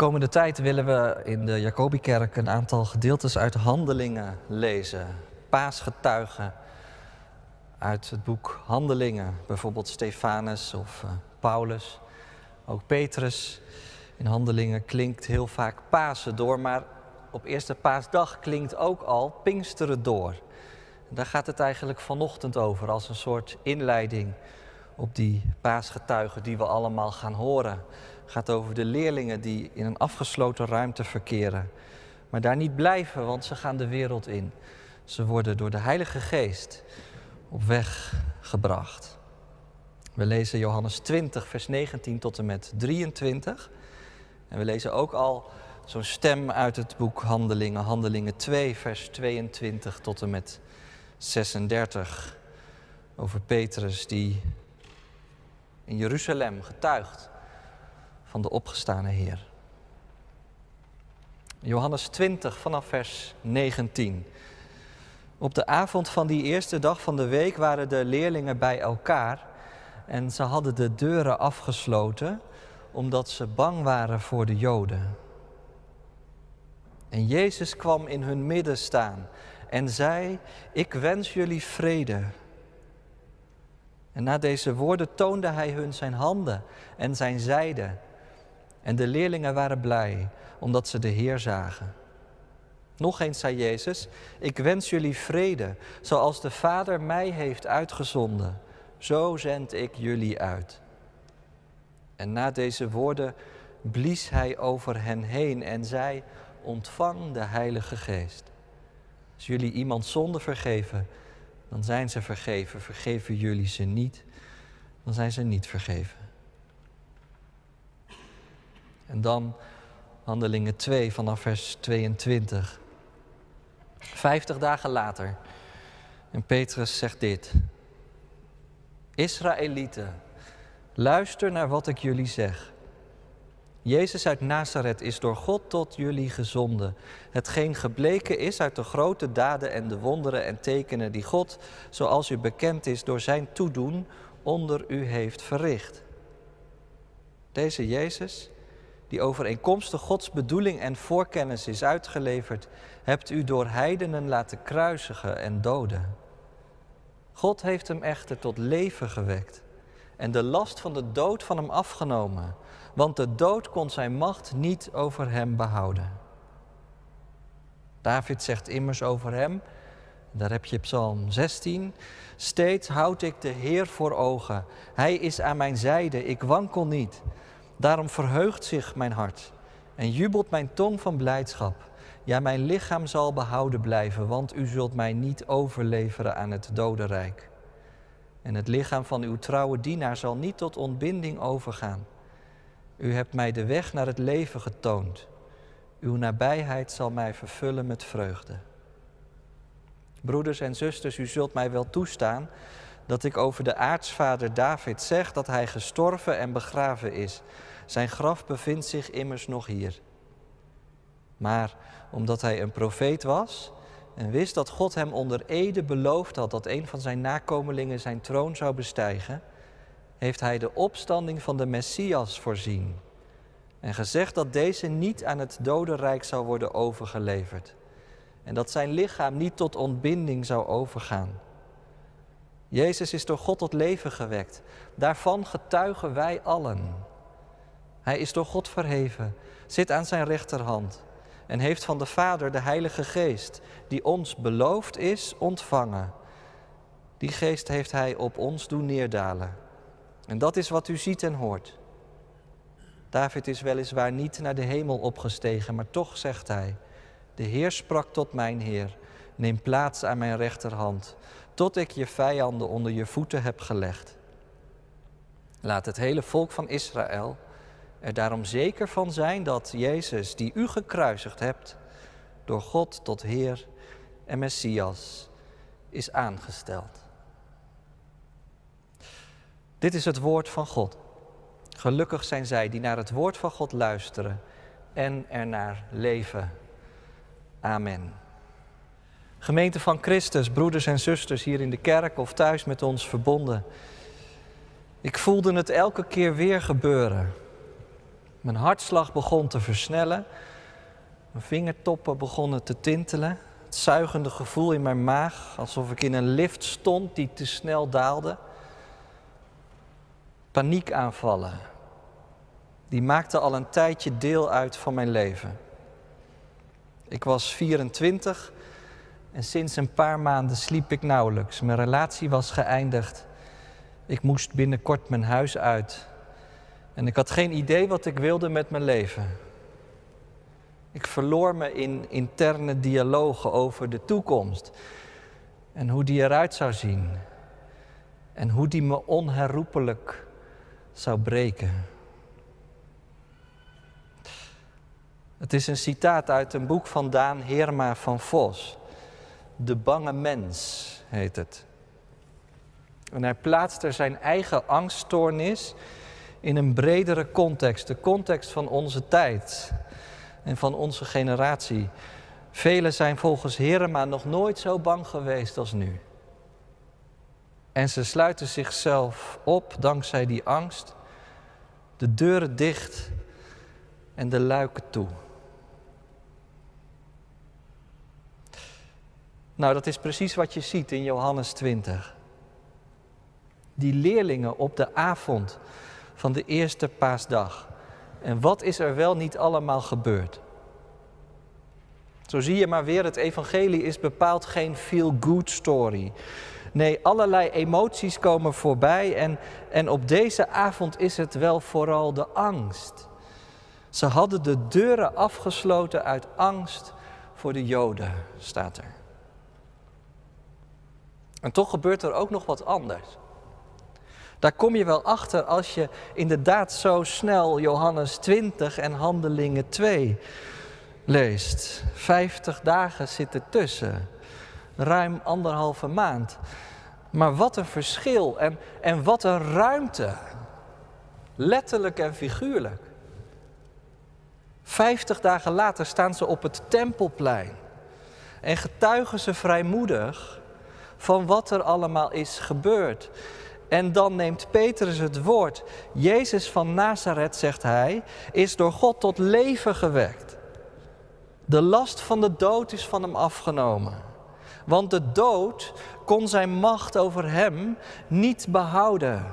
komende tijd willen we in de Jacobikerk een aantal gedeeltes uit Handelingen lezen. Paasgetuigen uit het boek Handelingen, bijvoorbeeld Stefanus of uh, Paulus. Ook Petrus in Handelingen klinkt heel vaak Pasen door, maar op eerste paasdag klinkt ook al Pinksteren door. Daar gaat het eigenlijk vanochtend over als een soort inleiding op die paasgetuigen die we allemaal gaan horen. Gaat over de leerlingen die in een afgesloten ruimte verkeren. Maar daar niet blijven, want ze gaan de wereld in. Ze worden door de Heilige Geest op weg gebracht. We lezen Johannes 20, vers 19 tot en met 23. En we lezen ook al zo'n stem uit het boek Handelingen, Handelingen 2, vers 22 tot en met 36. Over Petrus die in Jeruzalem getuigt van de opgestane Heer. Johannes 20 vanaf vers 19. Op de avond van die eerste dag van de week waren de leerlingen bij elkaar en ze hadden de deuren afgesloten omdat ze bang waren voor de Joden. En Jezus kwam in hun midden staan en zei: Ik wens jullie vrede. En na deze woorden toonde hij hun zijn handen en zijn zijde. En de leerlingen waren blij omdat ze de Heer zagen. Nog eens zei Jezus: Ik wens jullie vrede, zoals de Vader mij heeft uitgezonden. Zo zend ik jullie uit. En na deze woorden blies hij over hen heen en zei: Ontvang de Heilige Geest. Als jullie iemand zonde vergeven, dan zijn ze vergeven. Vergeven jullie ze niet, dan zijn ze niet vergeven. En dan Handelingen 2 vanaf vers 22. Vijftig dagen later. En Petrus zegt dit. Israëlieten, luister naar wat ik jullie zeg. Jezus uit Nazareth is door God tot jullie gezonden. Hetgeen gebleken is uit de grote daden en de wonderen en tekenen die God, zoals u bekend is, door zijn toedoen onder u heeft verricht. Deze Jezus, die overeenkomstig Gods bedoeling en voorkennis is uitgeleverd, hebt u door heidenen laten kruisigen en doden. God heeft hem echter tot leven gewekt en de last van de dood van hem afgenomen want de dood kon zijn macht niet over hem behouden. David zegt immers over hem, daar heb je Psalm 16, steeds houd ik de Heer voor ogen. Hij is aan mijn zijde, ik wankel niet. Daarom verheugt zich mijn hart en jubelt mijn tong van blijdschap. Ja, mijn lichaam zal behouden blijven, want u zult mij niet overleveren aan het dodenrijk. En het lichaam van uw trouwe dienaar zal niet tot ontbinding overgaan. U hebt mij de weg naar het leven getoond. Uw nabijheid zal mij vervullen met vreugde. Broeders en zusters, u zult mij wel toestaan dat ik over de aartsvader David zeg dat hij gestorven en begraven is. Zijn graf bevindt zich immers nog hier. Maar omdat hij een profeet was en wist dat God hem onder ede beloofd had dat een van zijn nakomelingen zijn troon zou bestijgen, heeft hij de opstanding van de Messias voorzien en gezegd dat deze niet aan het dodenrijk zou worden overgeleverd en dat zijn lichaam niet tot ontbinding zou overgaan. Jezus is door God tot leven gewekt. Daarvan getuigen wij allen. Hij is door God verheven, zit aan zijn rechterhand en heeft van de Vader de Heilige Geest, die ons beloofd is, ontvangen. Die geest heeft Hij op ons doen neerdalen. En dat is wat u ziet en hoort. David is weliswaar niet naar de hemel opgestegen, maar toch zegt hij: De Heer sprak tot mijn Heer: Neem plaats aan mijn rechterhand, tot ik je vijanden onder je voeten heb gelegd. Laat het hele volk van Israël er daarom zeker van zijn dat Jezus, die u gekruisigd hebt, door God tot Heer en Messias is aangesteld. Dit is het woord van God. Gelukkig zijn zij die naar het woord van God luisteren en ernaar leven. Amen. Gemeente van Christus, broeders en zusters hier in de kerk of thuis met ons verbonden. Ik voelde het elke keer weer gebeuren. Mijn hartslag begon te versnellen. Mijn vingertoppen begonnen te tintelen. Het zuigende gevoel in mijn maag, alsof ik in een lift stond die te snel daalde. Paniekaanvallen. Die maakten al een tijdje deel uit van mijn leven. Ik was 24 en sinds een paar maanden sliep ik nauwelijks. Mijn relatie was geëindigd. Ik moest binnenkort mijn huis uit. En ik had geen idee wat ik wilde met mijn leven. Ik verloor me in interne dialogen over de toekomst en hoe die eruit zou zien en hoe die me onherroepelijk zou breken. Het is een citaat uit een boek van Daan Heerma van Vos. De bange mens heet het. En hij plaatst er zijn eigen angststoornis in een bredere context, de context van onze tijd en van onze generatie. Velen zijn volgens Herema nog nooit zo bang geweest als nu. En ze sluiten zichzelf op dankzij die angst, de deuren dicht en de luiken toe. Nou, dat is precies wat je ziet in Johannes 20. Die leerlingen op de avond van de eerste paasdag. En wat is er wel niet allemaal gebeurd? Zo zie je maar weer, het evangelie is bepaald geen feel-good story. Nee, allerlei emoties komen voorbij en, en op deze avond is het wel vooral de angst. Ze hadden de deuren afgesloten uit angst voor de Joden, staat er. En toch gebeurt er ook nog wat anders. Daar kom je wel achter als je inderdaad zo snel Johannes 20 en Handelingen 2 leest. Vijftig dagen zitten tussen, ruim anderhalve maand. Maar wat een verschil en, en wat een ruimte, letterlijk en figuurlijk. Vijftig dagen later staan ze op het tempelplein en getuigen ze vrijmoedig van wat er allemaal is gebeurd. En dan neemt Petrus het woord. Jezus van Nazareth, zegt hij, is door God tot leven gewekt. De last van de dood is van hem afgenomen. Want de dood kon zijn macht over hem niet behouden.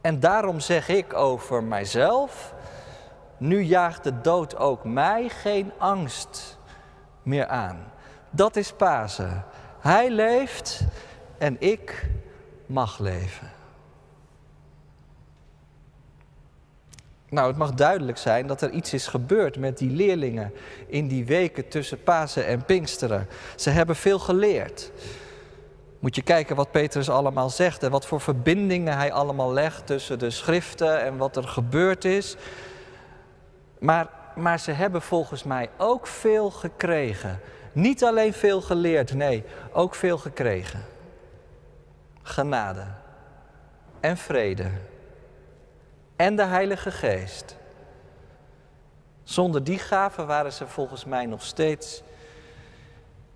En daarom zeg ik over mijzelf, nu jaagt de dood ook mij geen angst meer aan. Dat is Pasen. Hij leeft en ik mag leven. Nou, het mag duidelijk zijn dat er iets is gebeurd met die leerlingen in die weken tussen Pasen en Pinksteren. Ze hebben veel geleerd. Moet je kijken wat Petrus allemaal zegt en wat voor verbindingen hij allemaal legt tussen de schriften en wat er gebeurd is. Maar, maar ze hebben volgens mij ook veel gekregen. Niet alleen veel geleerd, nee, ook veel gekregen genade en vrede en de Heilige Geest. Zonder die gaven waren ze volgens mij nog steeds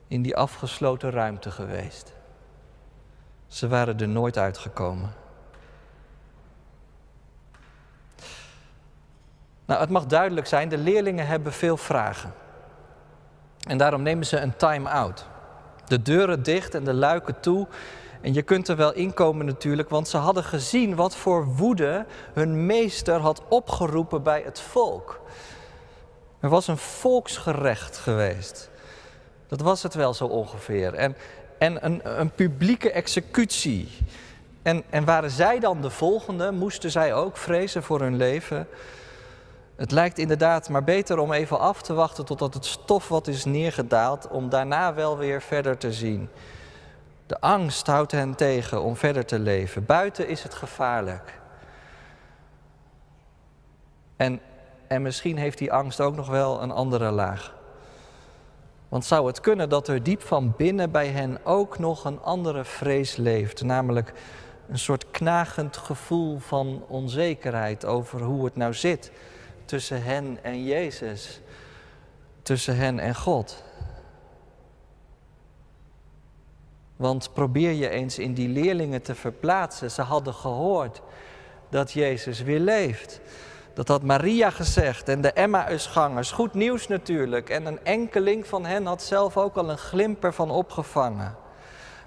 in die afgesloten ruimte geweest. Ze waren er nooit uitgekomen. Nou, het mag duidelijk zijn, de leerlingen hebben veel vragen. En daarom nemen ze een time-out. De deuren dicht en de luiken toe en je kunt er wel inkomen natuurlijk, want ze hadden gezien wat voor woede hun meester had opgeroepen bij het volk. Er was een volksgerecht geweest. Dat was het wel zo ongeveer. En, en een, een publieke executie. En, en waren zij dan de volgende? Moesten zij ook vrezen voor hun leven? Het lijkt inderdaad maar beter om even af te wachten totdat het stof wat is neergedaald, om daarna wel weer verder te zien. De angst houdt hen tegen om verder te leven. Buiten is het gevaarlijk. En, en misschien heeft die angst ook nog wel een andere laag. Want zou het kunnen dat er diep van binnen bij hen ook nog een andere vrees leeft, namelijk een soort knagend gevoel van onzekerheid over hoe het nou zit tussen hen en Jezus, tussen hen en God. Want probeer je eens in die leerlingen te verplaatsen. Ze hadden gehoord dat Jezus weer leeft. Dat had Maria gezegd en de Emmausgangers. Goed nieuws natuurlijk. En een enkeling van hen had zelf ook al een glimper van opgevangen.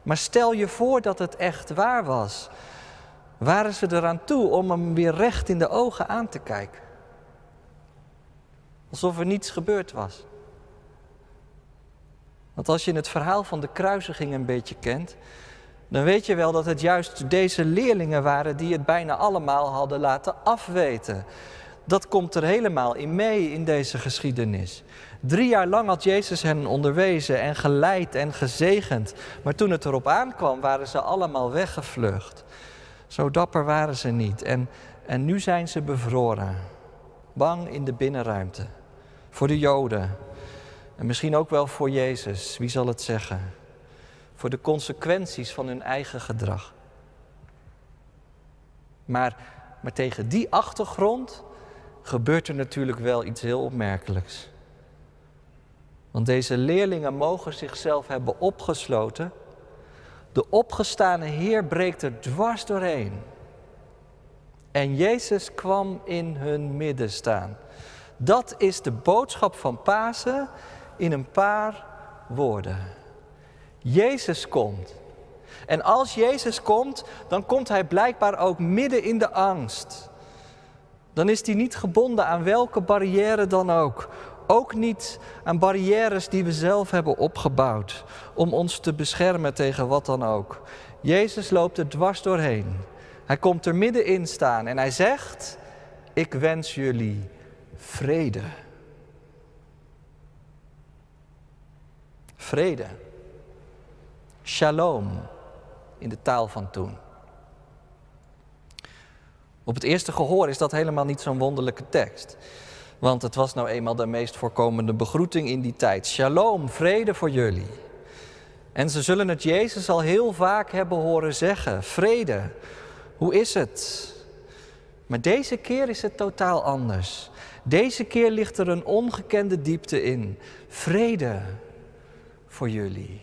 Maar stel je voor dat het echt waar was. Waren ze eraan toe om hem weer recht in de ogen aan te kijken? Alsof er niets gebeurd was. Want als je het verhaal van de kruisiging een beetje kent, dan weet je wel dat het juist deze leerlingen waren die het bijna allemaal hadden laten afweten. Dat komt er helemaal in mee in deze geschiedenis. Drie jaar lang had Jezus hen onderwezen en geleid en gezegend. Maar toen het erop aankwam, waren ze allemaal weggevlucht. Zo dapper waren ze niet. En, en nu zijn ze bevroren. Bang in de binnenruimte. Voor de Joden. En misschien ook wel voor Jezus, wie zal het zeggen? Voor de consequenties van hun eigen gedrag. Maar, maar tegen die achtergrond gebeurt er natuurlijk wel iets heel opmerkelijks. Want deze leerlingen mogen zichzelf hebben opgesloten. De opgestane Heer breekt er dwars doorheen. En Jezus kwam in hun midden staan. Dat is de boodschap van Pasen in een paar woorden. Jezus komt. En als Jezus komt, dan komt Hij blijkbaar ook midden in de angst. Dan is Hij niet gebonden aan welke barrière dan ook. Ook niet aan barrières die we zelf hebben opgebouwd om ons te beschermen tegen wat dan ook. Jezus loopt er dwars doorheen. Hij komt er middenin staan en hij zegt: Ik wens jullie vrede. Vrede. Shalom in de taal van toen. Op het eerste gehoor is dat helemaal niet zo'n wonderlijke tekst. Want het was nou eenmaal de meest voorkomende begroeting in die tijd. Shalom, vrede voor jullie. En ze zullen het Jezus al heel vaak hebben horen zeggen. Vrede, hoe is het? Maar deze keer is het totaal anders. Deze keer ligt er een ongekende diepte in. Vrede voor jullie.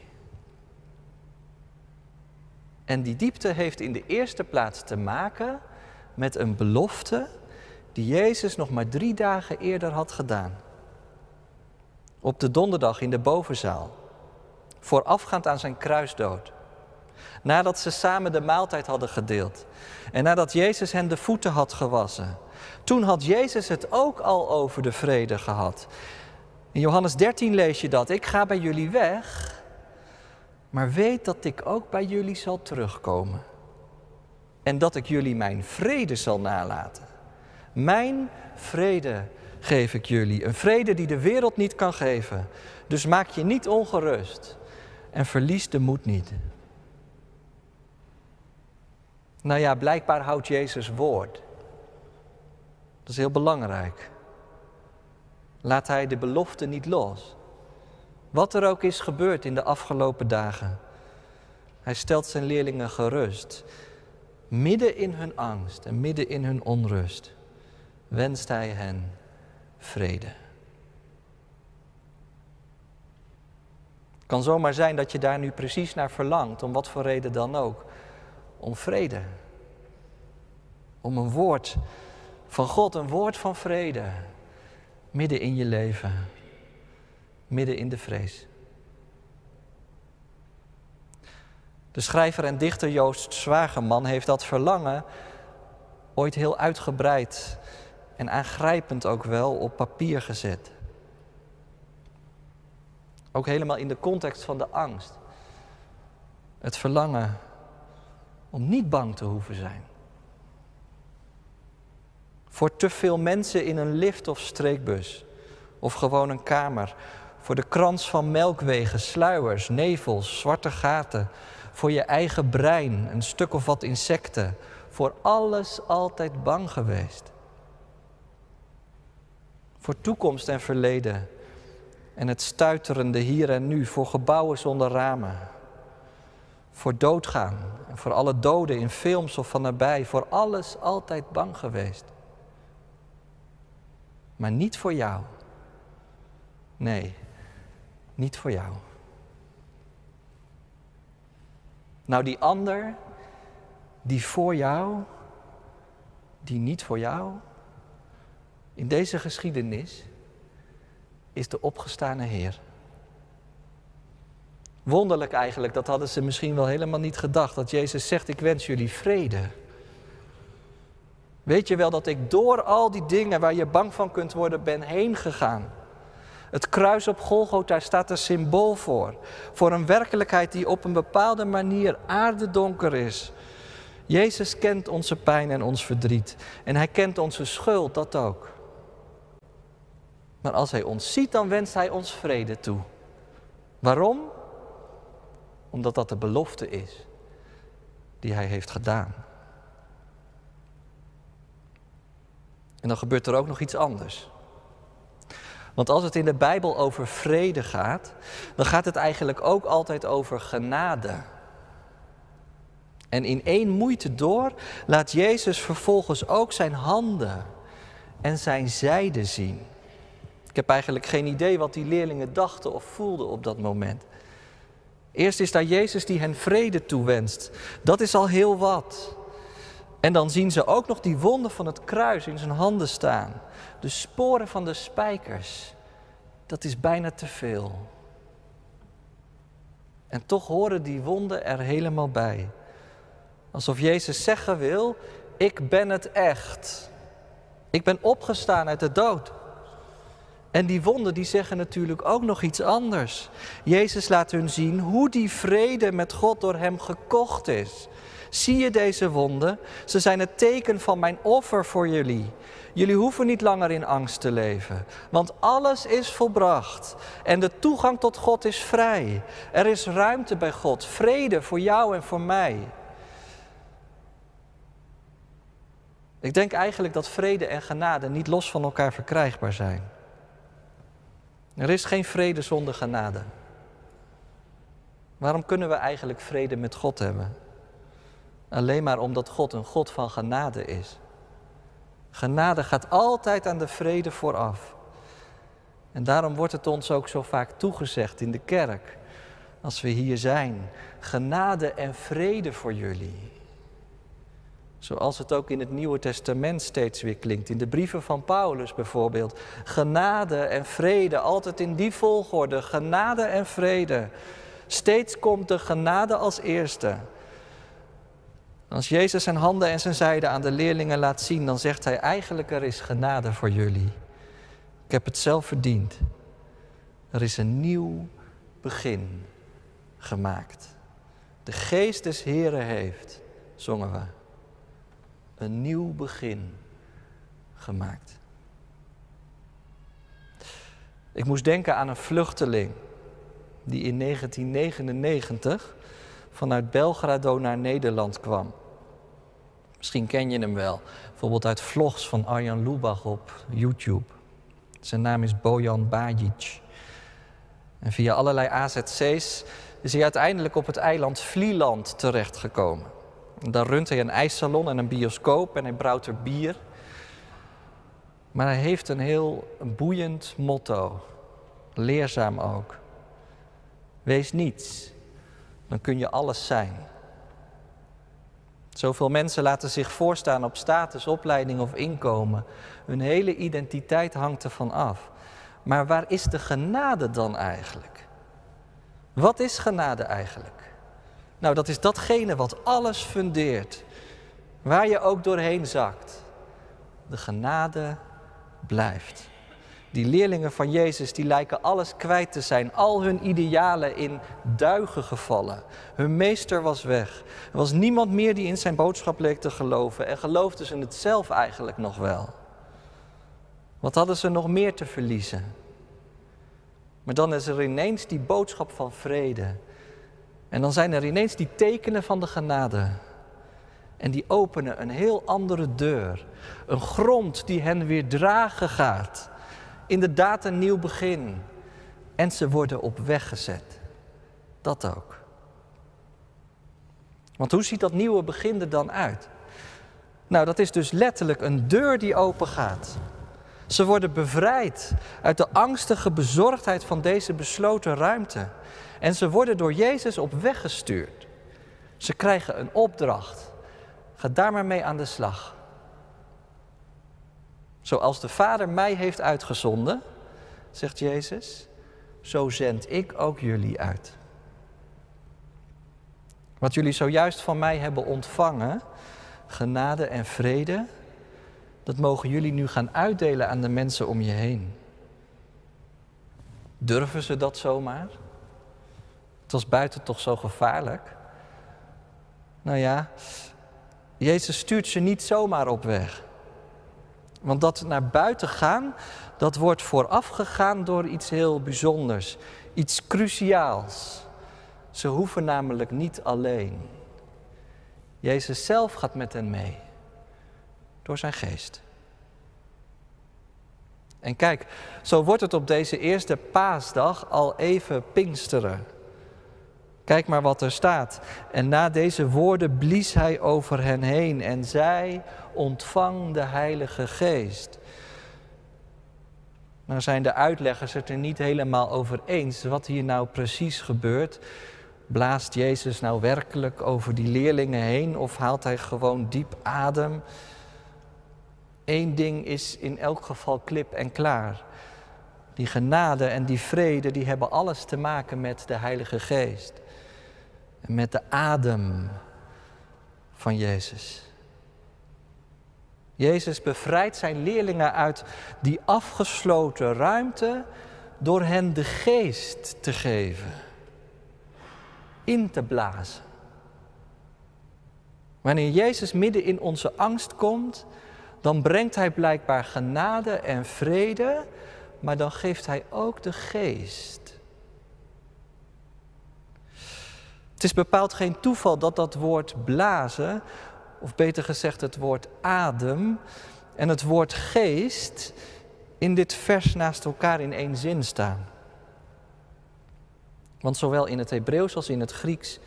En die diepte heeft in de eerste plaats te maken met een belofte die Jezus nog maar drie dagen eerder had gedaan. Op de donderdag in de bovenzaal, voorafgaand aan zijn kruisdood. Nadat ze samen de maaltijd hadden gedeeld en nadat Jezus hen de voeten had gewassen. Toen had Jezus het ook al over de vrede gehad. In Johannes 13 lees je dat. Ik ga bij jullie weg, maar weet dat ik ook bij jullie zal terugkomen. En dat ik jullie mijn vrede zal nalaten. Mijn vrede geef ik jullie. Een vrede die de wereld niet kan geven. Dus maak je niet ongerust en verlies de moed niet. Nou ja, blijkbaar houdt Jezus woord. Dat is heel belangrijk. Laat hij de belofte niet los. Wat er ook is gebeurd in de afgelopen dagen. Hij stelt zijn leerlingen gerust. Midden in hun angst en midden in hun onrust wenst hij hen vrede. Het kan zomaar zijn dat je daar nu precies naar verlangt, om wat voor reden dan ook. Om vrede. Om een woord van God, een woord van vrede. Midden in je leven. Midden in de vrees. De schrijver en dichter Joost Zwageman heeft dat verlangen ooit heel uitgebreid en aangrijpend ook wel op papier gezet. Ook helemaal in de context van de angst. Het verlangen om niet bang te hoeven zijn. Voor te veel mensen in een lift of streekbus. Of gewoon een kamer. Voor de krans van melkwegen, sluiers, nevels, zwarte gaten. Voor je eigen brein, een stuk of wat insecten. Voor alles altijd bang geweest. Voor toekomst en verleden. En het stuiterende hier en nu. Voor gebouwen zonder ramen. Voor doodgaan. Voor alle doden in films of van nabij. Voor alles altijd bang geweest. Maar niet voor jou. Nee, niet voor jou. Nou, die ander, die voor jou, die niet voor jou, in deze geschiedenis is de opgestane Heer. Wonderlijk eigenlijk, dat hadden ze misschien wel helemaal niet gedacht, dat Jezus zegt, ik wens jullie vrede. Weet je wel dat ik door al die dingen waar je bang van kunt worden ben heen gegaan? Het kruis op Golgotha staat er symbool voor. Voor een werkelijkheid die op een bepaalde manier aardedonker is. Jezus kent onze pijn en ons verdriet. En hij kent onze schuld, dat ook. Maar als hij ons ziet, dan wenst hij ons vrede toe. Waarom? Omdat dat de belofte is die hij heeft gedaan. En dan gebeurt er ook nog iets anders. Want als het in de Bijbel over vrede gaat, dan gaat het eigenlijk ook altijd over genade. En in één moeite door laat Jezus vervolgens ook zijn handen en zijn zijde zien. Ik heb eigenlijk geen idee wat die leerlingen dachten of voelden op dat moment. Eerst is daar Jezus die hen vrede toewenst. Dat is al heel wat. En dan zien ze ook nog die wonden van het kruis in zijn handen staan. De sporen van de spijkers. Dat is bijna te veel. En toch horen die wonden er helemaal bij. Alsof Jezus zeggen wil: Ik ben het echt. Ik ben opgestaan uit de dood. En die wonden die zeggen natuurlijk ook nog iets anders. Jezus laat hun zien hoe die vrede met God door hem gekocht is. Zie je deze wonden? Ze zijn het teken van mijn offer voor jullie. Jullie hoeven niet langer in angst te leven, want alles is volbracht en de toegang tot God is vrij. Er is ruimte bij God, vrede voor jou en voor mij. Ik denk eigenlijk dat vrede en genade niet los van elkaar verkrijgbaar zijn. Er is geen vrede zonder genade. Waarom kunnen we eigenlijk vrede met God hebben? Alleen maar omdat God een God van genade is. Genade gaat altijd aan de vrede vooraf. En daarom wordt het ons ook zo vaak toegezegd in de kerk, als we hier zijn. Genade en vrede voor jullie. Zoals het ook in het Nieuwe Testament steeds weer klinkt. In de brieven van Paulus bijvoorbeeld. Genade en vrede, altijd in die volgorde. Genade en vrede. Steeds komt de genade als eerste. Als Jezus zijn handen en zijn zijde aan de leerlingen laat zien, dan zegt hij eigenlijk er is genade voor jullie. Ik heb het zelf verdiend. Er is een nieuw begin gemaakt. De geest des Heren heeft, zongen we, een nieuw begin gemaakt. Ik moest denken aan een vluchteling die in 1999 vanuit Belgrado naar Nederland kwam. Misschien ken je hem wel, bijvoorbeeld uit vlogs van Arjan Lubach op YouTube. Zijn naam is Bojan Bajic. En via allerlei AZC's is hij uiteindelijk op het eiland Vlieland terechtgekomen. Daar runt hij een ijssalon en een bioscoop en hij brouwt er bier. Maar hij heeft een heel boeiend motto, leerzaam ook. Wees niets, dan kun je alles zijn. Zoveel mensen laten zich voorstaan op status, opleiding of inkomen. Hun hele identiteit hangt ervan af. Maar waar is de genade dan eigenlijk? Wat is genade eigenlijk? Nou, dat is datgene wat alles fundeert. Waar je ook doorheen zakt. De genade blijft. Die leerlingen van Jezus die lijken alles kwijt te zijn, al hun idealen in duigen gevallen. Hun meester was weg. Er was niemand meer die in zijn boodschap leek te geloven en geloofden ze het zelf eigenlijk nog wel. Wat hadden ze nog meer te verliezen? Maar dan is er ineens die boodschap van vrede. En dan zijn er ineens die tekenen van de genade. En die openen een heel andere deur. Een grond die hen weer dragen gaat inderdaad een nieuw begin. En ze worden op weg gezet. Dat ook. Want hoe ziet dat nieuwe begin er dan uit? Nou, dat is dus letterlijk een deur die open gaat. Ze worden bevrijd uit de angstige bezorgdheid van deze besloten ruimte. En ze worden door Jezus op weg gestuurd. Ze krijgen een opdracht. Ga daar maar mee aan de slag. Zoals de Vader mij heeft uitgezonden, zegt Jezus, zo zend ik ook jullie uit. Wat jullie zojuist van mij hebben ontvangen, genade en vrede, dat mogen jullie nu gaan uitdelen aan de mensen om je heen. Durven ze dat zomaar? Het was buiten toch zo gevaarlijk? Nou ja, Jezus stuurt ze niet zomaar op weg. Want dat naar buiten gaan, dat wordt voorafgegaan door iets heel bijzonders, iets cruciaals. Ze hoeven namelijk niet alleen. Jezus zelf gaat met hen mee, door zijn geest. En kijk, zo wordt het op deze eerste paasdag al even pinksteren. Kijk maar wat er staat. En na deze woorden blies hij over hen heen en zij ontvang de Heilige Geest. Nou zijn de uitleggers het er niet helemaal over eens wat hier nou precies gebeurt. Blaast Jezus nou werkelijk over die leerlingen heen of haalt hij gewoon diep adem? Eén ding is in elk geval klip en klaar. Die genade en die vrede, die hebben alles te maken met de Heilige Geest. Met de adem van Jezus. Jezus bevrijdt zijn leerlingen uit die afgesloten ruimte door hen de geest te geven, in te blazen. Wanneer Jezus midden in onze angst komt, dan brengt Hij blijkbaar genade en vrede, maar dan geeft Hij ook de geest. Het is bepaald geen toeval dat dat woord blazen of beter gezegd het woord adem en het woord geest in dit vers naast elkaar in één zin staan. Want zowel in het Hebreeuws als in het Grieks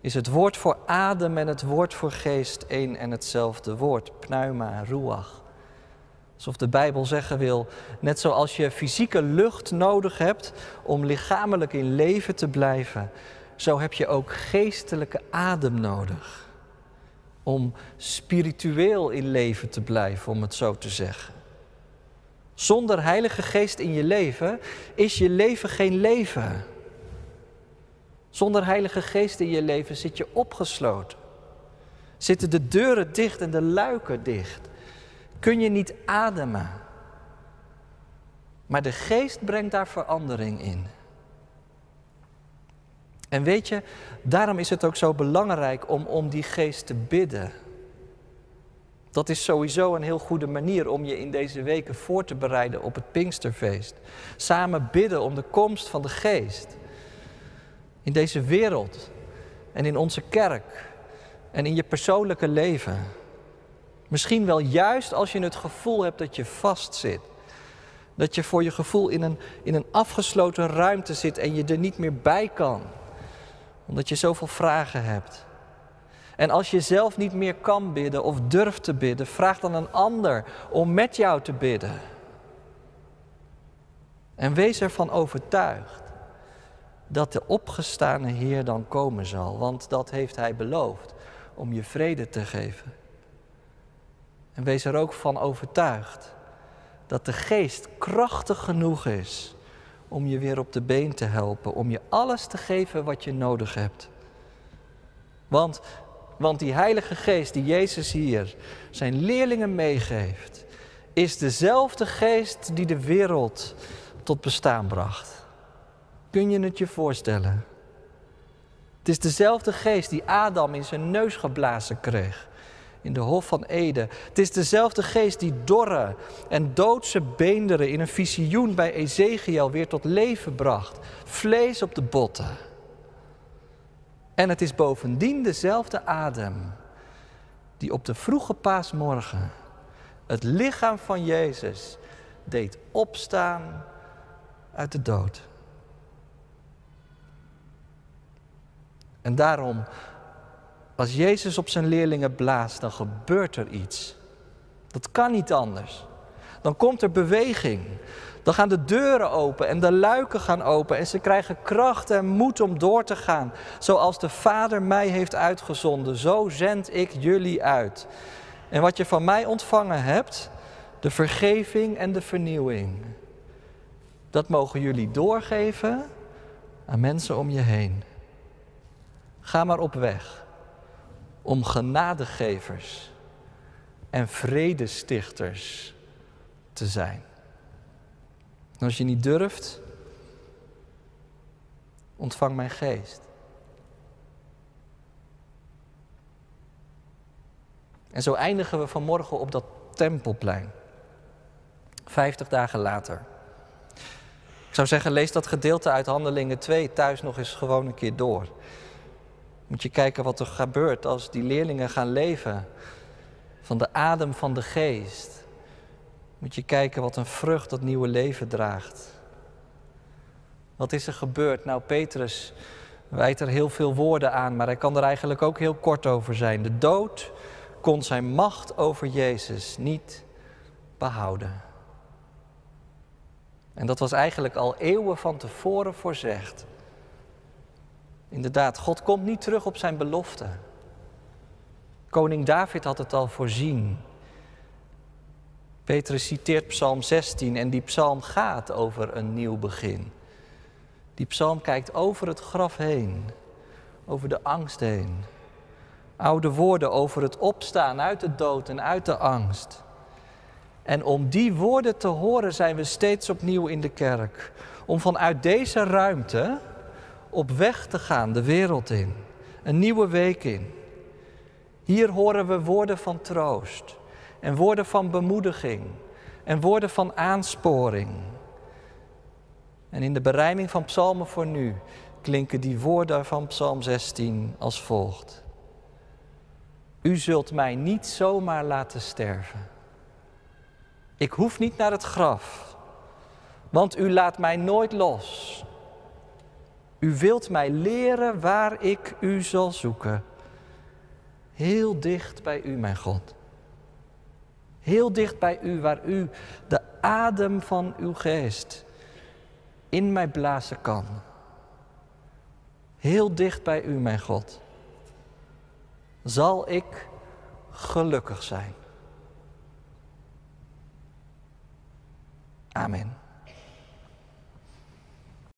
is het woord voor adem en het woord voor geest één en hetzelfde woord, pneuma, ruach. Alsof de Bijbel zeggen wil, net zoals je fysieke lucht nodig hebt om lichamelijk in leven te blijven, zo heb je ook geestelijke adem nodig om spiritueel in leven te blijven, om het zo te zeggen. Zonder Heilige Geest in je leven is je leven geen leven. Zonder Heilige Geest in je leven zit je opgesloten. Zitten de deuren dicht en de luiken dicht. Kun je niet ademen. Maar de Geest brengt daar verandering in. En weet je, daarom is het ook zo belangrijk om om die geest te bidden. Dat is sowieso een heel goede manier om je in deze weken voor te bereiden op het Pinksterfeest. Samen bidden om de komst van de geest. In deze wereld en in onze kerk en in je persoonlijke leven. Misschien wel juist als je het gevoel hebt dat je vastzit. Dat je voor je gevoel in een, in een afgesloten ruimte zit en je er niet meer bij kan omdat je zoveel vragen hebt. En als je zelf niet meer kan bidden of durft te bidden, vraag dan een ander om met jou te bidden. En wees ervan overtuigd dat de opgestane Heer dan komen zal, want dat heeft Hij beloofd om je vrede te geven. En wees er ook van overtuigd dat de Geest krachtig genoeg is om je weer op de been te helpen, om je alles te geven wat je nodig hebt. Want, want die Heilige Geest die Jezus hier zijn leerlingen meegeeft, is dezelfde Geest die de wereld tot bestaan bracht. Kun je het je voorstellen? Het is dezelfde geest die Adam in zijn neus geblazen kreeg in de Hof van Eden. Het is dezelfde geest die dorre en doodse beenderen in een visioen bij Ezekiel weer tot leven bracht. Vlees op de botten. En het is bovendien dezelfde adem die op de vroege paasmorgen het lichaam van Jezus deed opstaan uit de dood. En daarom als Jezus op zijn leerlingen blaast, dan gebeurt er iets. Dat kan niet anders. Dan komt er beweging. Dan gaan de deuren open en de luiken gaan open en ze krijgen kracht en moed om door te gaan. Zoals de Vader mij heeft uitgezonden, zo zend ik jullie uit. En wat je van mij ontvangen hebt, de vergeving en de vernieuwing. Dat mogen jullie doorgeven aan mensen om je heen. Ga maar op weg om genadegevers en vredestichters te zijn. Als je niet durft, ontvang mijn geest. En zo eindigen we vanmorgen op dat tempelplein. Vijftig dagen later. Ik zou zeggen, lees dat gedeelte uit Handelingen 2 thuis nog eens gewoon een keer door. Moet je kijken wat er gebeurt als die leerlingen gaan leven van de adem van de geest. Moet je kijken wat een vrucht dat nieuwe leven draagt. Wat is er gebeurd? Nou, Petrus wijt er heel veel woorden aan, maar hij kan er eigenlijk ook heel kort over zijn. De dood kon zijn macht over Jezus niet behouden. En dat was eigenlijk al eeuwen van tevoren voorzegd. Inderdaad, God komt niet terug op zijn belofte. Koning David had het al voorzien. Petrus citeert Psalm 16 en die psalm gaat over een nieuw begin. Die psalm kijkt over het graf heen, over de angst heen. Oude woorden over het opstaan uit de dood en uit de angst. En om die woorden te horen zijn we steeds opnieuw in de kerk. Om vanuit deze ruimte op weg te gaan de wereld in, een nieuwe week in. Hier horen we woorden van troost en woorden van bemoediging en woorden van aansporing. En in de berijming van psalmen voor nu klinken die woorden van Psalm 16 als volgt. U zult mij niet zomaar laten sterven. Ik hoef niet naar het graf, want u laat mij nooit los. U wilt mij leren waar ik u zal zoeken. Heel dicht bij u, mijn God. Heel dicht bij u, waar u de adem van uw geest in mij blazen kan. Heel dicht bij u, mijn God. Zal ik gelukkig zijn. Amen.